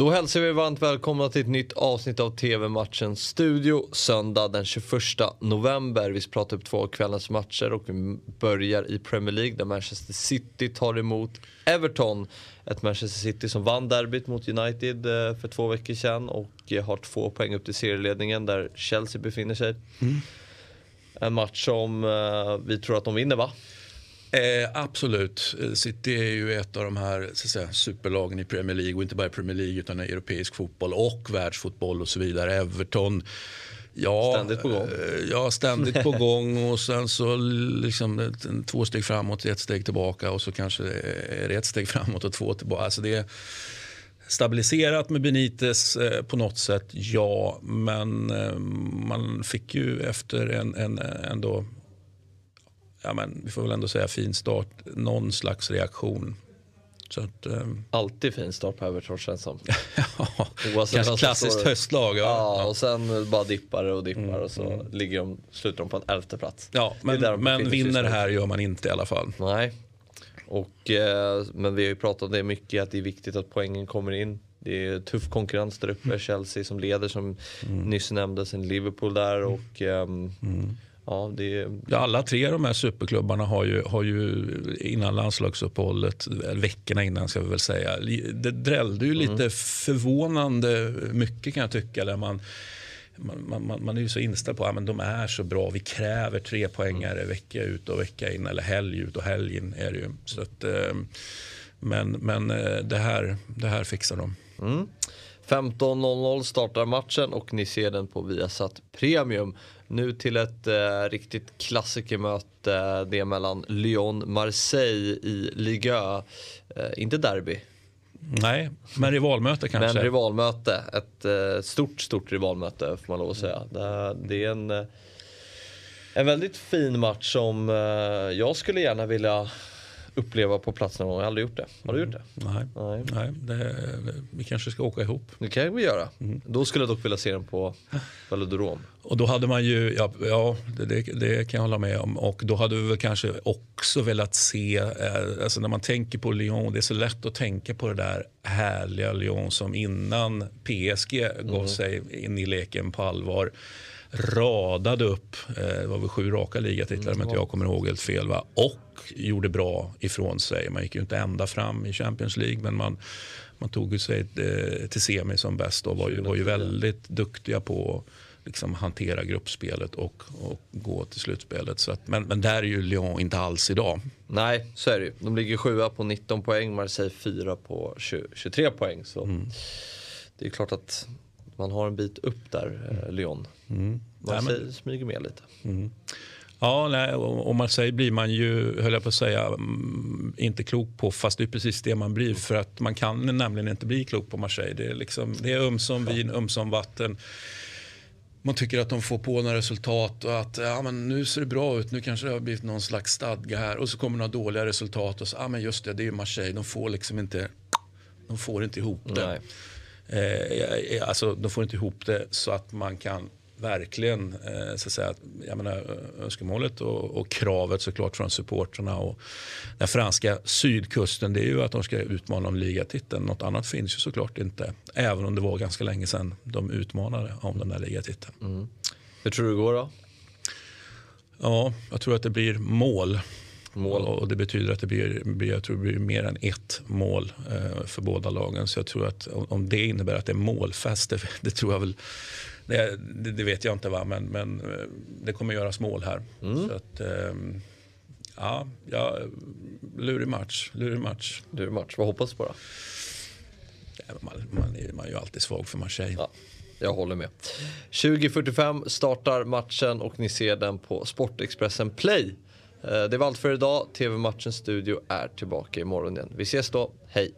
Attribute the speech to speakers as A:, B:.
A: Då hälsar vi varmt välkomna till ett nytt avsnitt av TV-matchen Studio söndag den 21 november. Vi ska prata upp två av kvällens matcher och vi börjar i Premier League där Manchester City tar emot Everton. Ett Manchester City som vann derbyt mot United eh, för två veckor sedan och eh, har två poäng upp till serieledningen där Chelsea befinner sig. Mm. En match som eh, vi tror att de vinner va?
B: Eh, absolut. City är ju ett av de här säga, superlagen i Premier League och inte bara i Premier League utan i europeisk fotboll och världsfotboll och så vidare. Everton
A: Ja, ständigt på gång.
B: Eh, ja, ständigt på gång och sen så liksom två steg framåt, ett steg tillbaka och så kanske är det ett steg framåt och två tillbaka. Alltså det är stabiliserat med Benitez eh, på något sätt, ja. Men eh, man fick ju efter en, en ändå ja, men vi får väl ändå säga fin start, någon slags reaktion. Så att, um...
A: Alltid fin start på Everton känns som.
B: ja, Kanske klassiskt höstlag.
A: Ja. ja. och sen bara dippar och dippar mm, och så mm. ligger de, slutar de på en elfte plats.
B: Ja, men, men vinner här gör man inte i alla fall.
A: Nej, och, eh, men vi har ju pratat om det mycket att det är viktigt att poängen kommer in. Det är tuff konkurrens där uppe. Mm. Chelsea som leder som mm. nyss nämndes, sen Liverpool där och um,
B: Ja, det... ja, alla tre av de här superklubbarna har ju, har ju innan landslagsuppehållet, veckorna innan ska vi väl säga, det drällde ju lite mm. förvånande mycket kan jag tycka. Där man, man, man, man är ju så inställd på att ja, de är så bra, vi kräver tre poängare mm. vecka ut och vecka in, eller helg ut och helg in är det ju. Så att, eh, men men eh, det, här, det här fixar de.
A: Mm. 15.00 startar matchen och ni ser den på Viasat Premium. Nu till ett eh, riktigt klassikermöte. Det mellan Lyon-Marseille i Liga. Eh, inte derby.
B: Nej, men rivalmöte kanske.
A: Men rivalmöte. Ett eh, stort, stort rivalmöte får man lov att säga. Det, det är en, eh, en väldigt fin match som eh, jag skulle gärna vilja uppleva på plats någon gång. Jag har aldrig gjort det. Har du gjort det?
B: Nej. Nej. Nej det, vi kanske ska åka ihop.
A: Det kan vi göra. Mm. Då skulle jag dock vilja se den på Velodrom.
B: Och då hade man ju, ja, ja det, det, kan jag hålla med om. Och då hade vi väl kanske också velat se, eh, alltså när man tänker på Lyon, det är så lätt att tänka på det där härliga Lyon som innan PSG mm. gav sig in i leken på allvar radade upp, eh, det var väl sju raka ligatitlar mm, om inte jag kommer ihåg helt fel. Va? Och gjorde bra ifrån sig. Man gick ju inte ända fram i Champions League men man, man tog sig eh, till semi som bäst och var ju, var ju väldigt duktiga på liksom hantera gruppspelet och, och gå till slutspelet. Så att, men, men där är ju Lyon inte alls idag.
A: Nej, så är det ju. De ligger sjua på 19 poäng, Marseille fyra på 20, 23 poäng. Så mm. Det är klart att man har en bit upp där, eh, mm. Lyon. Mm. Marseille men... smyger med lite. Mm.
B: Ja, nej, och Marseille blir man ju, höll jag på att säga, mm, inte klok på. Fast det är precis det man blir. För att man kan nämligen inte bli klok på Marseille. Det är, liksom, det är ömsom vin, ömsom vatten. Man tycker att de får på några resultat och att ja, men nu ser det bra ut. Nu kanske det har blivit någon slags stadga här. Och så kommer några dåliga resultat och så, ja men just det, det är ju Marseille. De får liksom inte, de får inte ihop det. Eh, alltså, de får inte ihop det så att man kan verkligen eh, så att säga, jag menar, önskemålet och, och, kravet såklart från supporterna och den franska sydkusten det är ju att de ska utmana om ligatiteln. Något annat finns ju såklart inte. Även om det var ganska länge sedan de utmanade om den där ligatiteln. Mm.
A: Hur tror du det går då?
B: Ja, jag tror att det blir mål. Mål. Och det betyder att det blir, jag tror det blir mer än ett mål eh, för båda lagen. Så jag tror att om det innebär att det är målfest, det, det tror jag väl det, det, vet jag inte, va? Men, men eh, det kommer göras mål här. Mm. Så att, um, ja, ja, lurig match. Lurig match.
A: Lurig match. Vad hoppas du på då?
B: Man, man, är, man är ju alltid svag för Marseille. Ja,
A: jag håller med. 20.45 startar matchen och ni ser den på Sportexpressen Play. Eh, det var allt för idag. TV-matchens studio är tillbaka imorgon igen. Vi ses då. Hej!